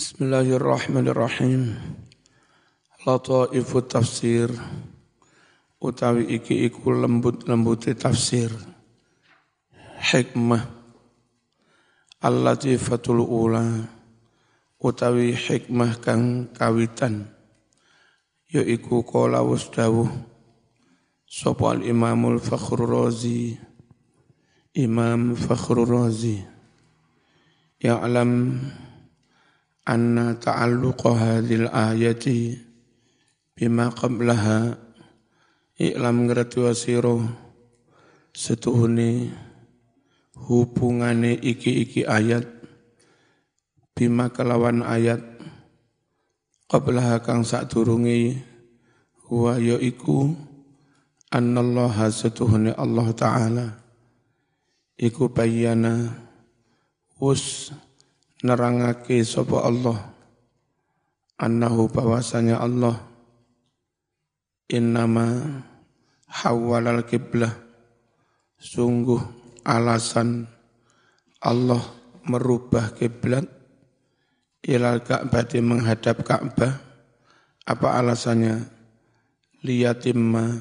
Bismillahirrahmanirrahim. Lataifu tafsir. Utawi iki iku lembut-lembuti tafsir. Hikmah. Al-latifatul ula. Utawi hikmah kang kawitan. Yaiku qala wasdawuh sapa al-imamul fakhrur razi. Imam Fakhrur Razi. Ya'lam anna ta'alluqa hadhil ayati bima qablaha. I'lam ngerti wasiro. Setuhune hubungane iki-iki ayat bima kelawan ayat qablaha kang sadurunge huwa yaiku annallaha setuhune Allah taala. Iku wus nerangake sapa Allah. Annahu bahwasanya Allah. Innama hawalal kiblah sungguh alasan Allah merubah kiblat ilal Ka'bah menghadap Ka'bah. Apa alasannya? Liyatimma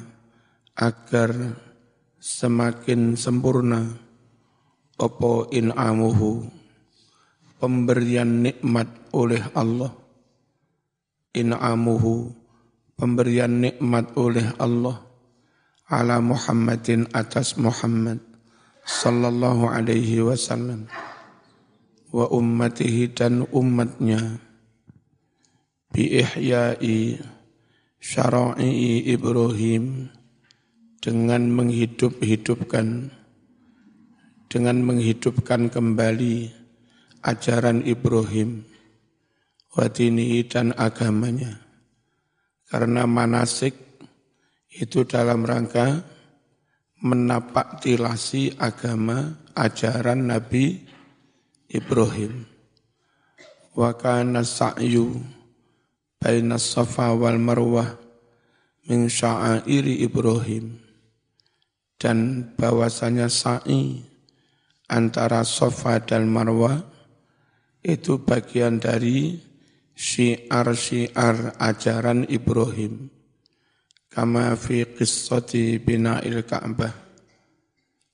agar semakin sempurna. Opo in'amuhu pemberian nikmat oleh Allah. In'amuhu pemberian nikmat oleh Allah. Ala Muhammadin atas Muhammad sallallahu alaihi wasallam. Wa ummatihi dan umatnya. Bi ihya'i syara'i Ibrahim. Dengan menghidup-hidupkan. Dengan menghidupkan kembali ajaran Ibrahim wadini dan agamanya. Karena manasik itu dalam rangka menapak tilasi agama ajaran Nabi Ibrahim. Wa kana sa'yu baina safa wal marwah min sya'airi Ibrahim. Dan bahwasanya sa'i antara Safa dan Marwah itu bagian dari syiar-syiar ajaran Ibrahim. Kama fi qissati bina'il Ka'bah.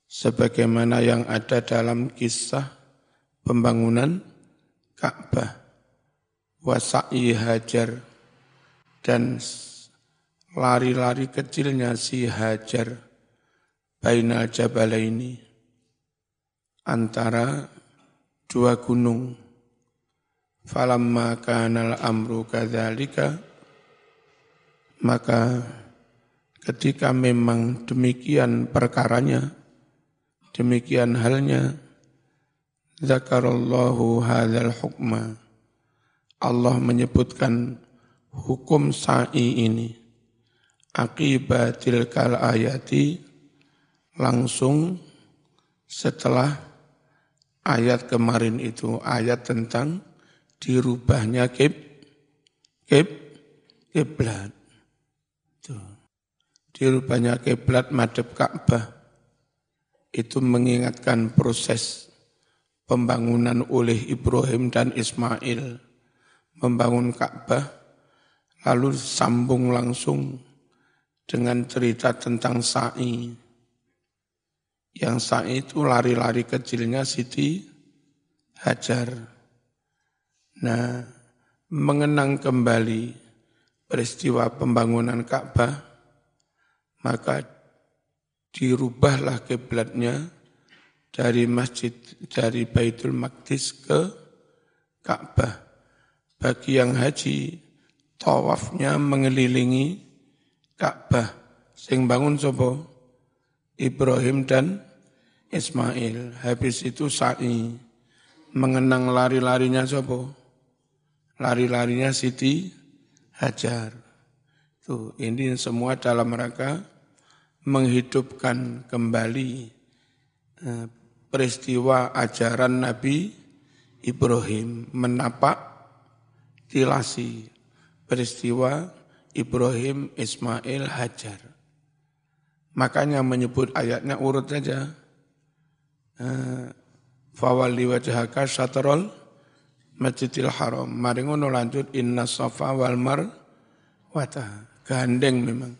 Sebagaimana yang ada dalam kisah pembangunan Ka'bah. Wasa'i Hajar dan lari-lari kecilnya si Hajar bainal jabalaini antara dua gunung Falamma kanal amru kadzalika maka ketika memang demikian perkaranya demikian halnya zakarallahu hadzal hukma. Allah menyebutkan hukum sa'i ini akibatil kal ayati langsung setelah ayat kemarin itu ayat tentang dirubahnya kib kib kiblat. Dirubahnya kiblat madhab Ka'bah itu mengingatkan proses pembangunan oleh Ibrahim dan Ismail membangun Ka'bah lalu sambung langsung dengan cerita tentang sa'i. Yang sa'i itu lari-lari kecilnya Siti Hajar. Nah, mengenang kembali peristiwa pembangunan Ka'bah, maka dirubahlah kiblatnya dari masjid dari Baitul Maqdis ke Ka'bah. Bagi yang haji, tawafnya mengelilingi Ka'bah. Sing bangun sopo Ibrahim dan Ismail. Habis itu sa'i mengenang lari-larinya sopo lari-larinya Siti Hajar. Tuh, ini semua dalam rangka menghidupkan kembali eh, peristiwa ajaran Nabi Ibrahim menapak tilasi peristiwa Ibrahim Ismail Hajar. Makanya menyebut ayatnya urut saja. Eh, Fawali wajhaka syatrol Masjidil Haram. Mari ngono lanjut inna safa wal marwata. Gandeng memang.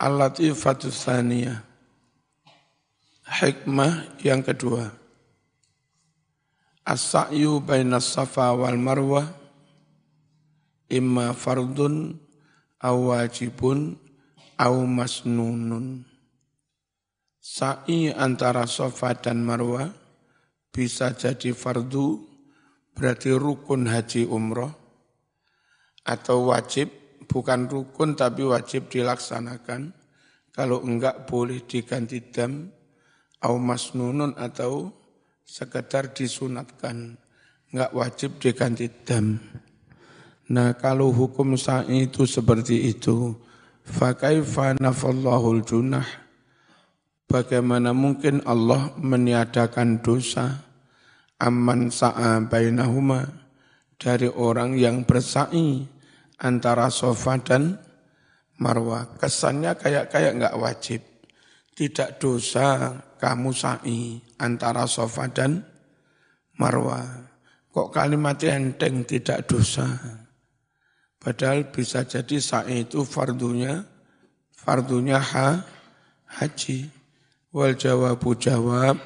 Al-latifatu tsaniyah. Hikmah yang kedua. As-sa'yu baina safa wal marwah imma fardun aw wajibun aw masnunun. Sa'i antara safa dan marwah bisa jadi fardu berarti rukun haji umroh atau wajib bukan rukun tapi wajib dilaksanakan. Kalau enggak boleh diganti dam au masnunun atau sekedar disunatkan. Enggak wajib diganti dam. Nah kalau hukum sa'i itu seperti itu fakaifa nafallahul junah? Bagaimana mungkin Allah meniadakan dosa amman sa'a bainahuma dari orang yang bersa'i antara sofa dan marwah. Kesannya kayak kayak nggak wajib. Tidak dosa kamu sa'i antara sofa dan marwah. Kok kalimatnya enteng tidak dosa. Padahal bisa jadi sa'i itu fardunya, fardunya ha, haji. Wal jawabu jawab,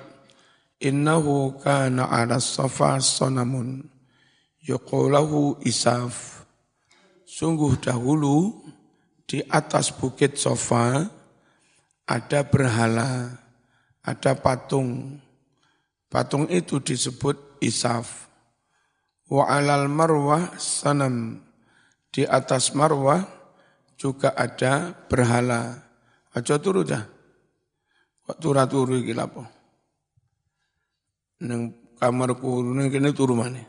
innahu kana ala safa sonamun. Yuqulahu isaf. Sungguh dahulu di atas bukit sofa ada berhala ada patung. Patung itu disebut isaf. Wa alal marwah sanam. Di atas marwah juga ada berhala. Aja turu dah. Kok turu-turu iki lapo nang kamarku nang kene turu maneh.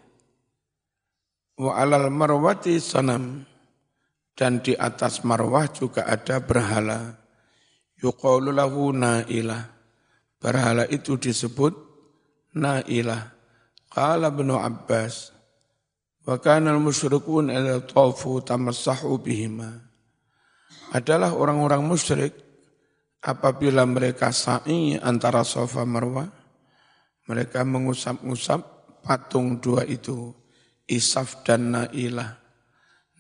Wa alal marwati sanam dan di atas marwah juga ada berhala. Yuqalu lahu nailah. Berhala itu disebut nailah. Qala Ibnu Abbas wa kana al-musyrikun idza tawafu tamassahu bihima. Adalah orang-orang musyrik apabila mereka sa'i antara Safa Marwah mereka mengusap-ngusap patung dua itu, Isaf dan Nailah.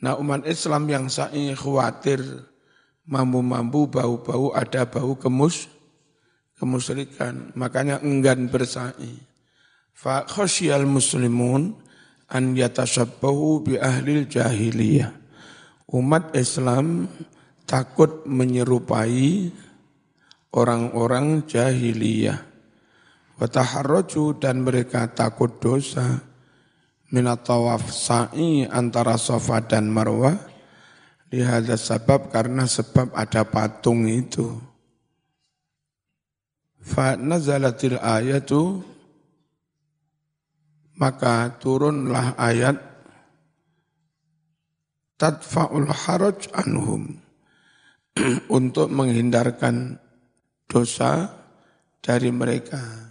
Nah umat Islam yang sa'i khawatir mampu-mampu bau-bau ada bau kemus, kemusyrikan. Makanya enggan bersa'i. Fa khasyal muslimun an yatashabbahu bi ahlil jahiliyah. Umat Islam takut menyerupai orang-orang jahiliyah. Wataharroju dan mereka takut dosa minat tawaf sa'i antara sofa dan marwah lihada sebab karena sebab ada patung itu. Fa nazalatil ayatu maka turunlah ayat tadfa'ul haraj anhum untuk menghindarkan dosa dari mereka.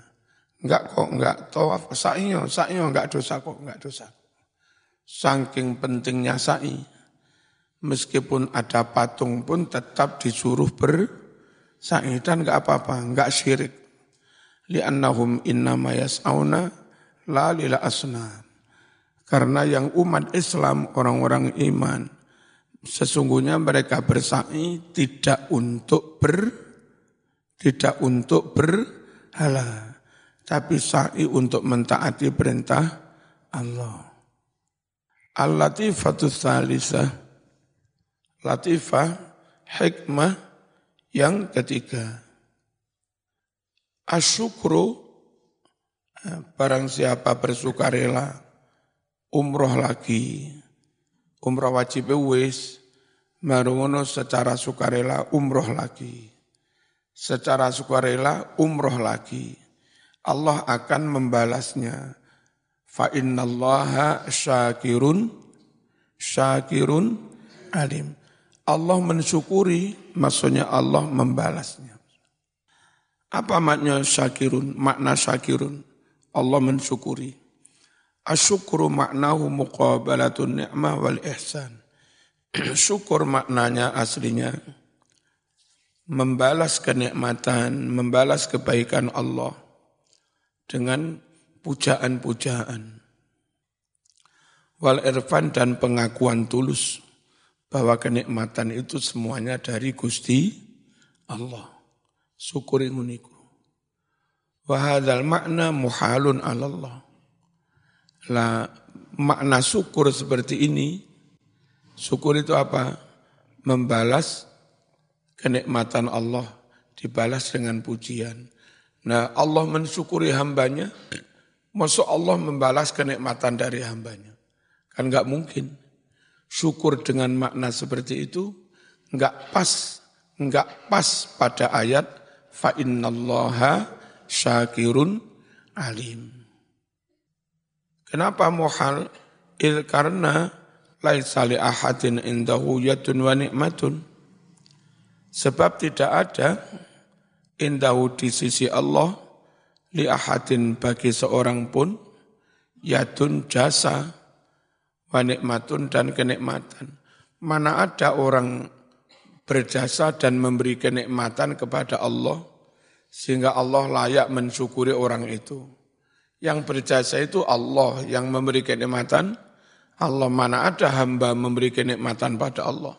Enggak kok, enggak tawaf sa'inya, sa'inya enggak dosa kok, enggak dosa. Saking pentingnya sa'i, meskipun ada patung pun tetap disuruh ber sa'i dan enggak apa-apa, enggak syirik. Li'annahum innama yas'auna la lila asnam. Karena yang umat Islam, orang-orang iman, sesungguhnya mereka bersa'i tidak untuk ber tidak untuk berhala tapi sa'i untuk mentaati perintah Allah. Al-latifatu thalithah, latifah, hikmah yang ketiga. Asyukru, eh, barang siapa bersukarela, umroh lagi, umroh wajib wis, marungono secara sukarela umroh lagi. Secara sukarela umroh lagi Allah akan membalasnya. Fa innallaha syakirun syakirun alim. Allah mensyukuri, maksudnya Allah membalasnya. Apa makna syakirun? Makna syakirun. Allah mensyukuri. Asyukru maknahu muqabalatun ni'mah wal ihsan. Syukur maknanya aslinya membalas kenikmatan, membalas kebaikan Allah dengan pujaan-pujaan. wal irfan dan pengakuan tulus bahwa kenikmatan itu semuanya dari Gusti Allah. Syukuri nguniku. Wahadal makna muhalun Allah. Lah makna syukur seperti ini, syukur itu apa? Membalas kenikmatan Allah, dibalas dengan pujian. Nah Allah mensyukuri hambanya, masuk Allah membalas kenikmatan dari hambanya. Kan nggak mungkin. Syukur dengan makna seperti itu nggak pas, nggak pas pada ayat fa innallaha syakirun alim. Kenapa muhal? Il karena laisa li ahadin indahu yadun wa ni'matun. Sebab tidak ada indahu di sisi Allah li ahadin bagi seorang pun yadun jasa wa nikmatun dan kenikmatan. Mana ada orang berjasa dan memberi kenikmatan kepada Allah, sehingga Allah layak mensyukuri orang itu. Yang berjasa itu Allah yang memberi kenikmatan, Allah mana ada hamba memberi kenikmatan pada Allah,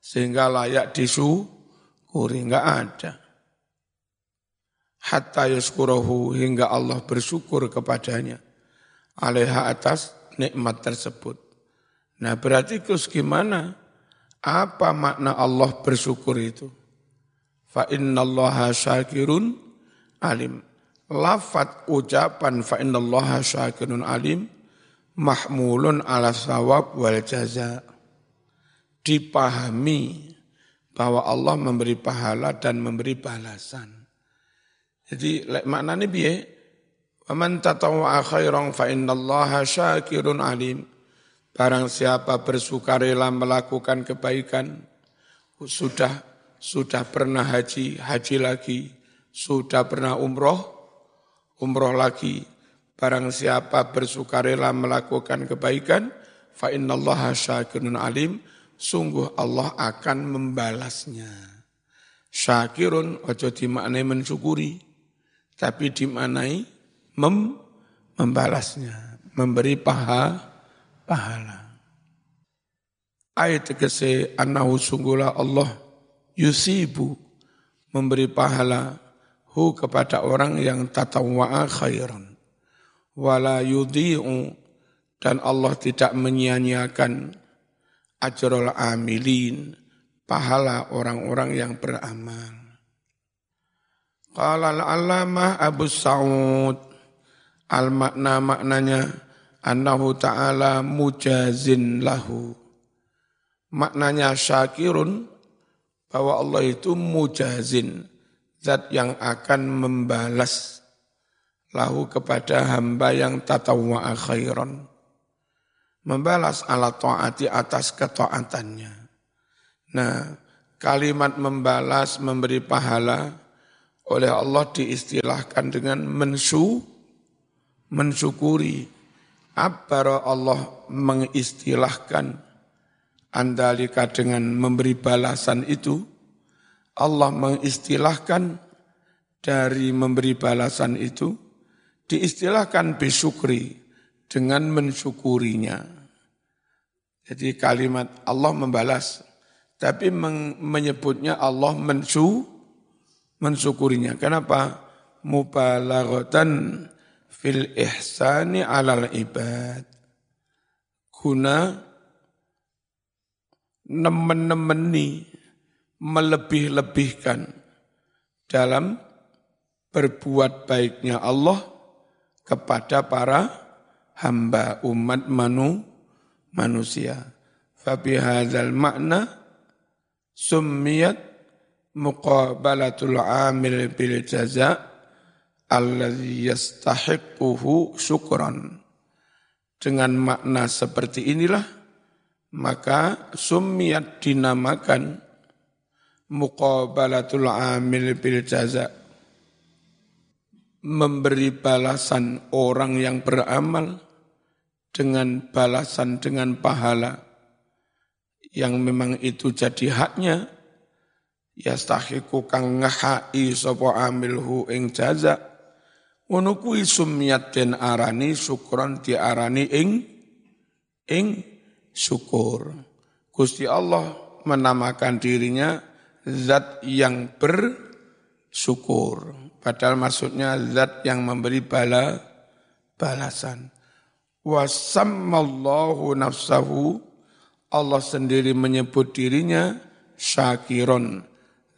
sehingga layak disyukuri, enggak ada. Hatta yuskurahu hingga Allah bersyukur kepadanya. Alaiha atas nikmat tersebut. Nah berarti kus gimana? Apa makna Allah bersyukur itu? Fa innallaha syakirun alim. Lafat ucapan fa innallaha syakirun alim mahmulun ala sawab wal jaza. Dipahami bahwa Allah memberi pahala dan memberi balasan. Jadi maknanya biye Waman tatawwa'a khairan fa innallaha syakirun alim. Barang siapa bersukarela melakukan kebaikan, sudah sudah pernah haji, haji lagi, sudah pernah umroh, umroh lagi. Barang siapa bersukarela melakukan kebaikan, fa innallaha syakirun alim, sungguh Allah akan membalasnya. Syakirun ojo dimaknai mensyukuri, tapi dimaknai mem, membalasnya, memberi paha, pahala. Ayat tegese anahu sungguhlah Allah yusibu memberi pahala hu kepada orang yang tatawwa'a khairan wala yudhi'u dan Allah tidak menyia-nyiakan ajrul amilin pahala orang-orang yang beramal. Qala al-allamah Abu Sa'ud al-makna maknanya annahu ta'ala mujazin lahu. Maknanya syakirun, bahwa Allah itu mujazin, zat yang akan membalas lahu kepada hamba yang tatawwa'a khairan. Membalas ala ta'ati atas ketaatannya. Nah, kalimat membalas, memberi pahala oleh Allah diistilahkan dengan mensu, mensyukuri Abara Allah mengistilahkan andalika dengan memberi balasan itu, Allah mengistilahkan dari memberi balasan itu, diistilahkan besukri dengan mensyukurinya. Jadi kalimat Allah membalas, tapi menyebutnya Allah mensu, mensyukurinya. Kenapa? Mubalaghatan fil ihsani alal ibad. Guna nemen-nemeni melebih-lebihkan dalam berbuat baiknya Allah kepada para hamba umat manu, manusia. Fabi hadzal makna summiyat muqabalatul amil bil jaza' alladhi yastahiquhu syukran. Dengan makna seperti inilah, maka summiyat dinamakan muqabalatul amil bil jaza. Memberi balasan orang yang beramal dengan balasan dengan pahala yang memang itu jadi haknya yastahiku kang ngahai sapa amilhu ing jaza Ngono kuwi sumiyat den arani syukron diarani ing ing syukur. Gusti Allah menamakan dirinya zat yang bersyukur. Padahal maksudnya zat yang memberi bala balasan. Wasammallahu nafsahu Allah sendiri menyebut dirinya syakiron,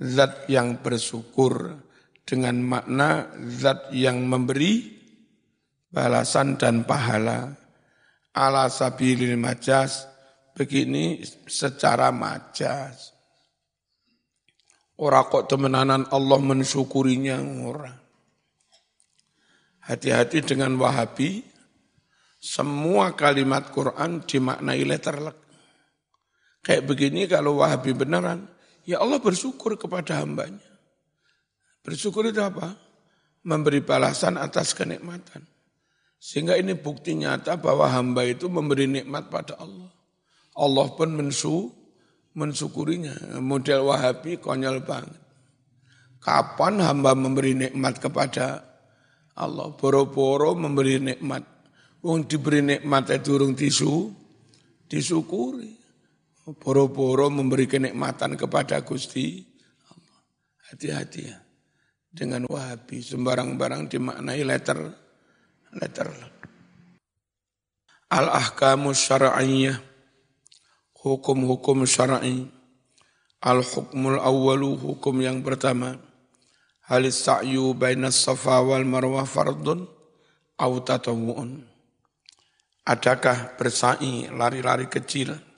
zat yang bersyukur dengan makna zat yang memberi balasan dan pahala. Ala sabilil majas, begini secara majas. Orang kok temenanan Allah mensyukurinya orang. Hati-hati dengan Wahabi, semua kalimat Quran dimaknai letterlek. Kayak begini kalau wahabi beneran, ya Allah bersyukur kepada hambanya. Bersyukur itu apa? Memberi balasan atas kenikmatan. Sehingga ini bukti nyata bahwa hamba itu memberi nikmat pada Allah. Allah pun mensu, mensyukurinya. Model wahabi konyol banget. Kapan hamba memberi nikmat kepada Allah? Boro-boro memberi nikmat. Wong diberi nikmat itu urung tisu, disyukuri. Boro-boro memberi kenikmatan kepada Gusti. Hati-hati ya. Dengan wahabi, sembarang barang dimaknai letter, letter. Al-ahkamu syara'iyah, hukum-hukum syar'i. Al-hukmul awalu, hukum yang pertama. Halis sa'yu baina safa wal marwah fardun, au tatawu'un. Adakah bersa'i lari-lari kecil,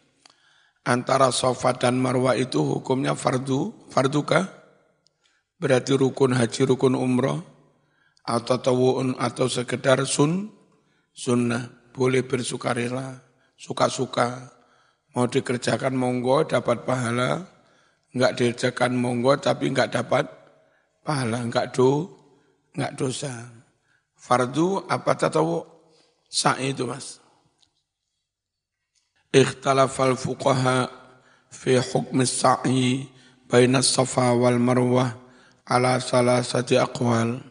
antara sofa dan marwah itu hukumnya fardu, fardukah? Berarti rukun haji, rukun umroh, atau tawu'un atau sekedar sun, sunnah, boleh bersukarela, suka-suka. Mau dikerjakan monggo dapat pahala, enggak dikerjakan monggo tapi enggak dapat pahala, enggak do, enggak dosa. Fardu apa tatawu? Sa'i itu mas ikhtalafal fuqaha fi hukm as-sa'i baina safa wal marwah ala aqwal.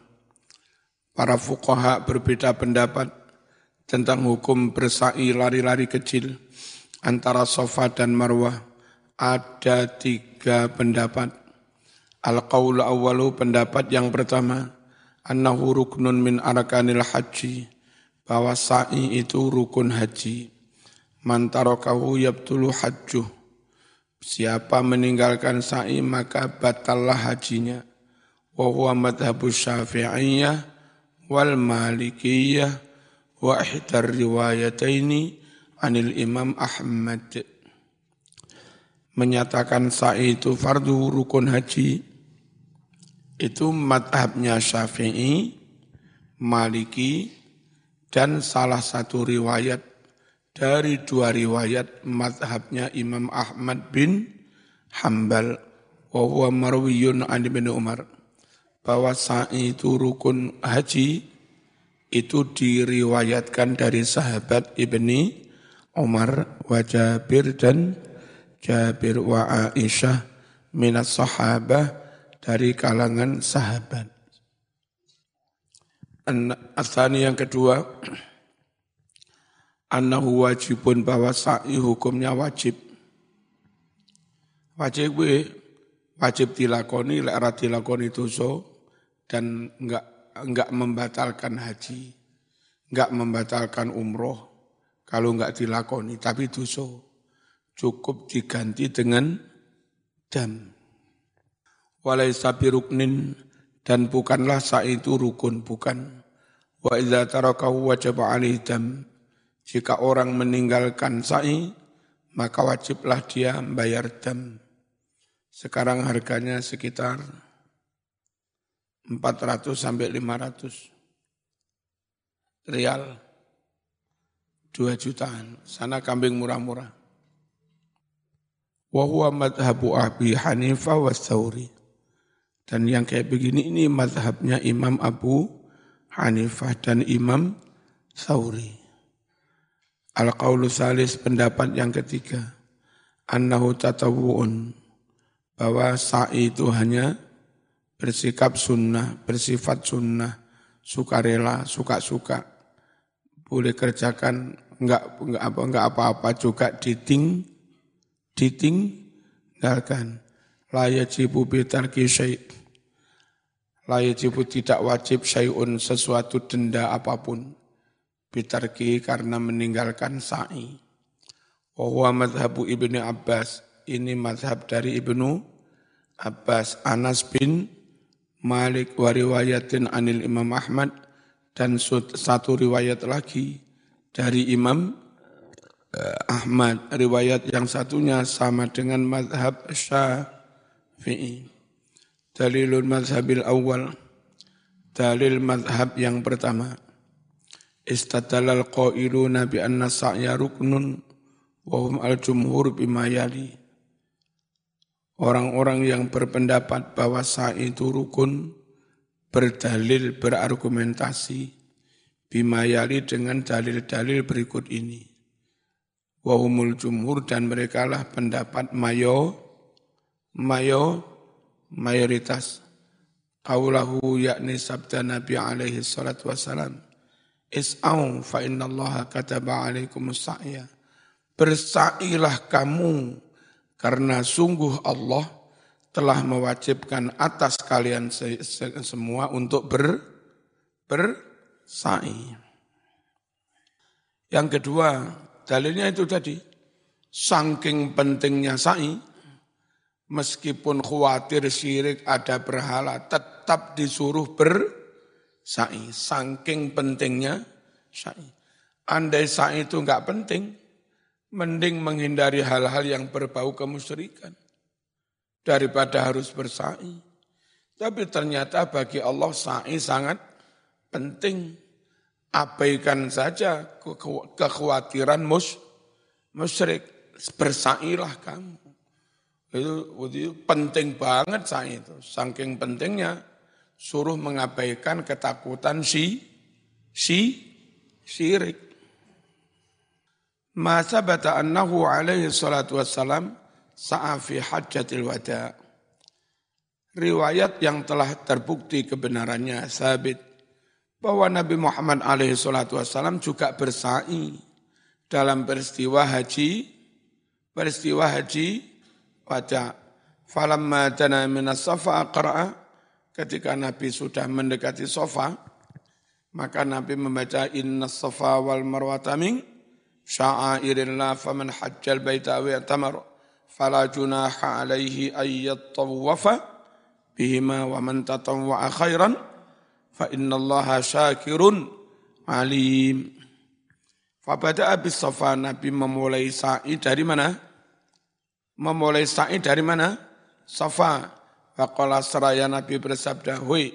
Para fuqaha berbeda pendapat tentang hukum bersa'i lari-lari kecil antara Safa dan Marwah. Ada tiga pendapat. Al-qawl awalu pendapat yang pertama, annahu ruknun min arkanil haji, bahwa sa'i itu rukun haji. Mantarokahu yabtulu hajjuh. Siapa meninggalkan sa'i maka batallah hajinya. Wa huwa madhabu syafi'iyah wal malikiyah wa ihdar riwayataini anil imam Ahmad. Menyatakan sa'i itu fardu rukun haji. Itu madhabnya syafi'i, maliki, dan salah satu riwayat dari dua riwayat madhabnya Imam Ahmad bin Hambal wa marwiyun an bin Umar bahwa sa'i itu rukun haji itu diriwayatkan dari sahabat Ibni Umar wa Jabir dan Jabir wa Aisyah minas sahabah dari kalangan sahabat. Asani yang kedua, annahu wajibun bahwa sa'i hukumnya wajib. Wajib gue wajib dilakoni lek ora dilakoni dosa dan enggak enggak membatalkan haji, enggak membatalkan umroh kalau enggak dilakoni tapi dosa cukup diganti dengan dam. Walai sabi ruknin dan bukanlah sa'i itu rukun bukan. Wa idza tarakahu wajib alaihi dam jika orang meninggalkan sa'i, maka wajiblah dia membayar dam. Sekarang harganya sekitar 400 sampai 500 rial. 2 jutaan. Sana kambing murah-murah. Wahuwa madhabu Abi Hanifah wa Thawri. Dan yang kayak begini ini madhabnya Imam Abu Hanifah dan Imam Thawri. Al-qawlu salis pendapat yang ketiga. Annahu tatawu'un. Bahwa sa'i itu hanya bersikap sunnah, bersifat sunnah, sukarela, suka-suka. Boleh kerjakan enggak enggak apa enggak apa-apa juga diting ditinggalkan. La yajibu bitarki syai' La yajibu tidak wajib syai'un sesuatu denda apa pun. Bitarki karena meninggalkan sa'i. Wa madhabu ibni Abbas. Ini madhab dari ibnu Abbas. Anas bin Malik wa riwayatin anil Imam Ahmad. Dan satu riwayat lagi dari Imam eh, Ahmad. Riwayat yang satunya sama dengan madhab Syafi'i. Dalilul madhabil awal. Dalil madhab yang pertama. Istadalal qailuna bi anna sa'ya ruknun wa hum al-jumhur bima yali. Orang-orang yang berpendapat bahwa sa'i itu rukun berdalil, berargumentasi bima yali dengan dalil-dalil berikut ini. Wahumul jumhur dan mereka lah pendapat mayo, mayo, mayoritas qaulahu yakni sabda Nabi alaihi salatu wassalam is'au fa innallaha kataba alaikum sa'ya bersailah kamu karena sungguh Allah telah mewajibkan atas kalian se se semua untuk ber bersa'i. Yang kedua, dalilnya itu tadi, saking pentingnya sa'i, meskipun khawatir syirik ada berhala, tetap disuruh bersa'i. Saking pentingnya sa'i. Andai sa'i itu enggak penting, mending menghindari hal-hal yang berbau kemusyrikan daripada harus bersa'i. Tapi ternyata bagi Allah sa'i sangat penting. Abaikan saja kekhawatiran mus, musyrik. Bersa'ilah kamu. Itu, itu penting banget saya itu. Saking pentingnya suruh mengabaikan ketakutan si si syirik. Masa bata annahu alaihi salatu wassalam sa'afi hajjatil wada. Riwayat yang telah terbukti kebenarannya sabit bahwa Nabi Muhammad alaihi salatu wassalam juga bersa'i dalam peristiwa haji peristiwa haji baca falamma dana minas safa qara'a ketika Nabi sudah mendekati sofa maka Nabi membaca inna safa wal marwata min sya'airillah faman hajjal baita wa tamar fala junaha alaihi ayyattawafa bihima wa man tatawwa'a khairan fa innallaha syakirun alim. Fabada abis safa Nabi memulai sa'i dari mana? memulai sa'i dari mana? Safa. Faqala seraya Nabi bersabda, Hui,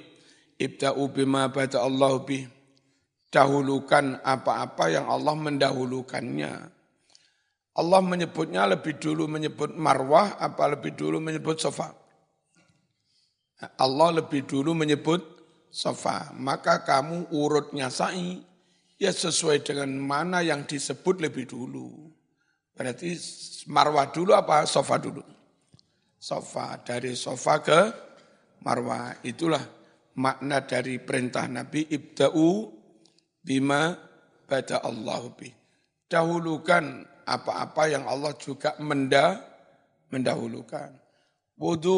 ibda'u bima bada Allah bih. Dahulukan apa-apa yang Allah mendahulukannya. Allah menyebutnya lebih dulu menyebut marwah, apa lebih dulu menyebut sofa? Allah lebih dulu menyebut sofa. Maka kamu urutnya sa'i, ya sesuai dengan mana yang disebut lebih dulu. Berarti marwah dulu apa sofa dulu? Sofa, dari sofa ke marwah. Itulah makna dari perintah Nabi ibda'u bima bada Allah bi. Dahulukan apa-apa yang Allah juga mendah, mendahulukan. Wudhu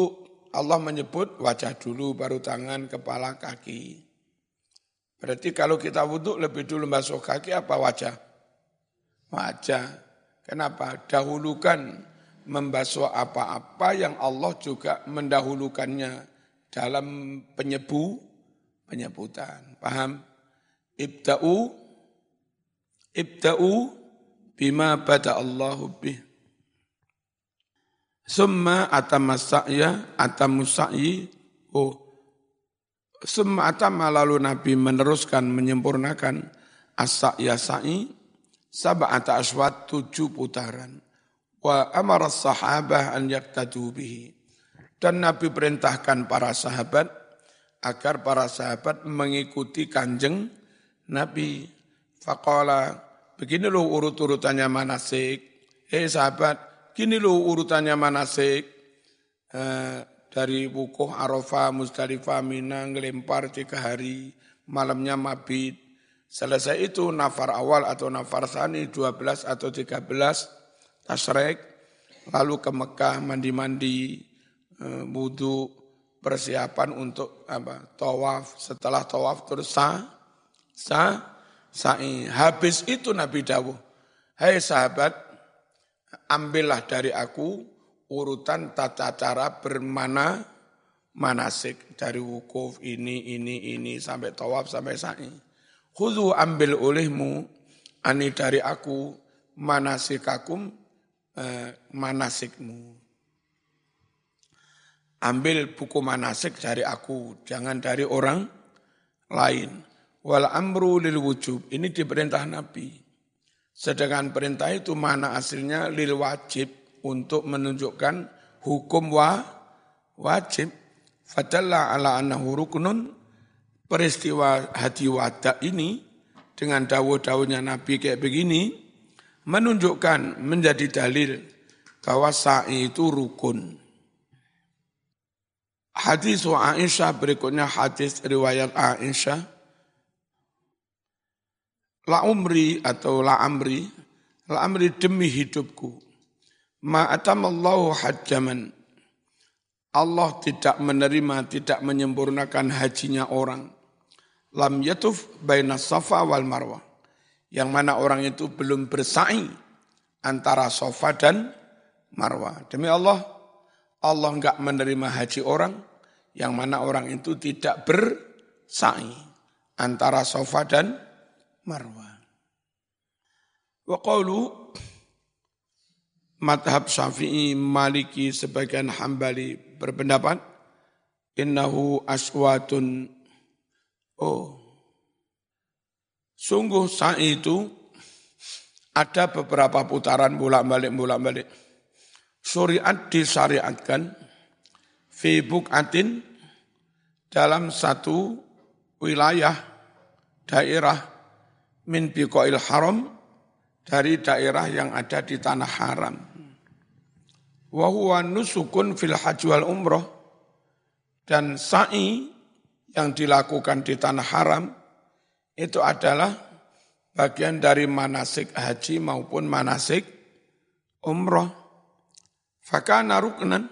Allah menyebut wajah dulu, baru tangan, kepala, kaki. Berarti kalau kita wudhu lebih dulu masuk kaki apa wajah? Wajah. Kenapa? Dahulukan membasuh apa-apa yang Allah juga mendahulukannya dalam penyebu penyebutan. Paham? Ibda'u ibda'u bima bada Allahu bih. Summa atamasa'ya atamusai oh Summa atama lalu Nabi meneruskan menyempurnakan as-sa'ya sa'i sab'ata aswat tujuh putaran. Wa amara sahabah an yaktadu bihi. Dan Nabi perintahkan para sahabat agar para sahabat mengikuti kanjeng Nabi. Faqala, begini loh urut-urutannya manasik. Hei sahabat, gini loh urutannya manasik. Eh, dari wukuf Arafah, Musdalifah, Mina, ngelempar tiga hari, malamnya mabit, Selesai itu nafar awal atau nafar sani 12 atau 13 tasrek lalu ke Mekah mandi-mandi eh, wudhu persiapan untuk apa tawaf. Setelah tawaf terus sa sa sa'i. Habis itu Nabi dawuh hai sahabat ambillah dari aku urutan tata cara bermana manasik. Dari wukuf ini ini ini sampai tawaf sampai sa'i. Khudu ambil olehmu, ani dari aku, manasikakum, eh, manasikmu. Ambil buku manasik dari aku, jangan dari orang lain. Wal amru lil wujub, ini diperintah Nabi. Sedangkan perintah itu mana aslinya lil wajib untuk menunjukkan hukum wa wajib. Fadalla ala annahu ruknun peristiwa hati wadah ini dengan dawuh-dawuhnya Nabi kayak begini menunjukkan menjadi dalil bahwa sa'i itu rukun. Hadis Aisyah berikutnya hadis riwayat Aisyah. La umri atau la amri, la amri demi hidupku. Ma atamallahu hajjaman. Allah tidak menerima, tidak menyempurnakan hajinya orang lam yatuf baina safa wal marwah. Yang mana orang itu belum bersa'i antara safa dan marwah. Demi Allah, Allah enggak menerima haji orang yang mana orang itu tidak bersa'i antara safa dan marwah. Wa qawlu madhab syafi'i maliki sebagian hambali berpendapat innahu aswatun Oh, sungguh sa'i itu ada beberapa putaran bolak-balik bolak-balik. Syariat disyariatkan fi atin dalam satu wilayah daerah min biqail haram dari daerah yang ada di tanah haram. Wa huwa nusukun fil haji wal umroh dan sa'i yang dilakukan di tanah haram itu adalah bagian dari manasik haji maupun manasik umroh. Fakana ruknan,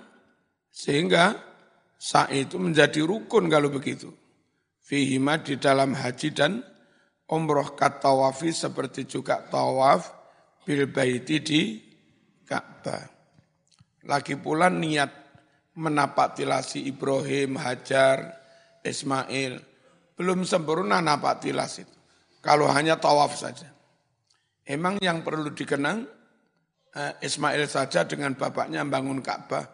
sehingga sa'i itu menjadi rukun kalau begitu. Fihima di dalam haji dan umroh katawafi seperti juga tawaf bil baiti di Ka'bah. Lagi pula niat menapak tilasi Ibrahim, Hajar, Ismail. Belum sempurna napak tilas itu. Kalau hanya tawaf saja. Emang yang perlu dikenang eh, Ismail saja dengan bapaknya bangun Ka'bah.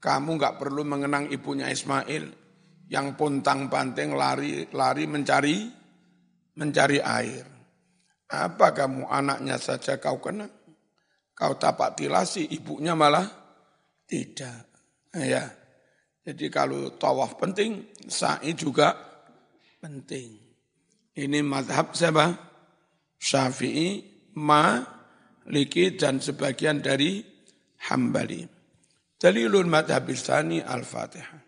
Kamu nggak perlu mengenang ibunya Ismail yang pontang panting lari lari mencari mencari air. Apa kamu anaknya saja kau kenang? Kau tapak tilasi, ibunya malah tidak. Ya. Jadi kalau tawaf penting, sa'i juga penting. Ini madhab siapa? Syafi'i, Maliki, dan sebagian dari Hambali. Dalilun madhab al-Fatihah.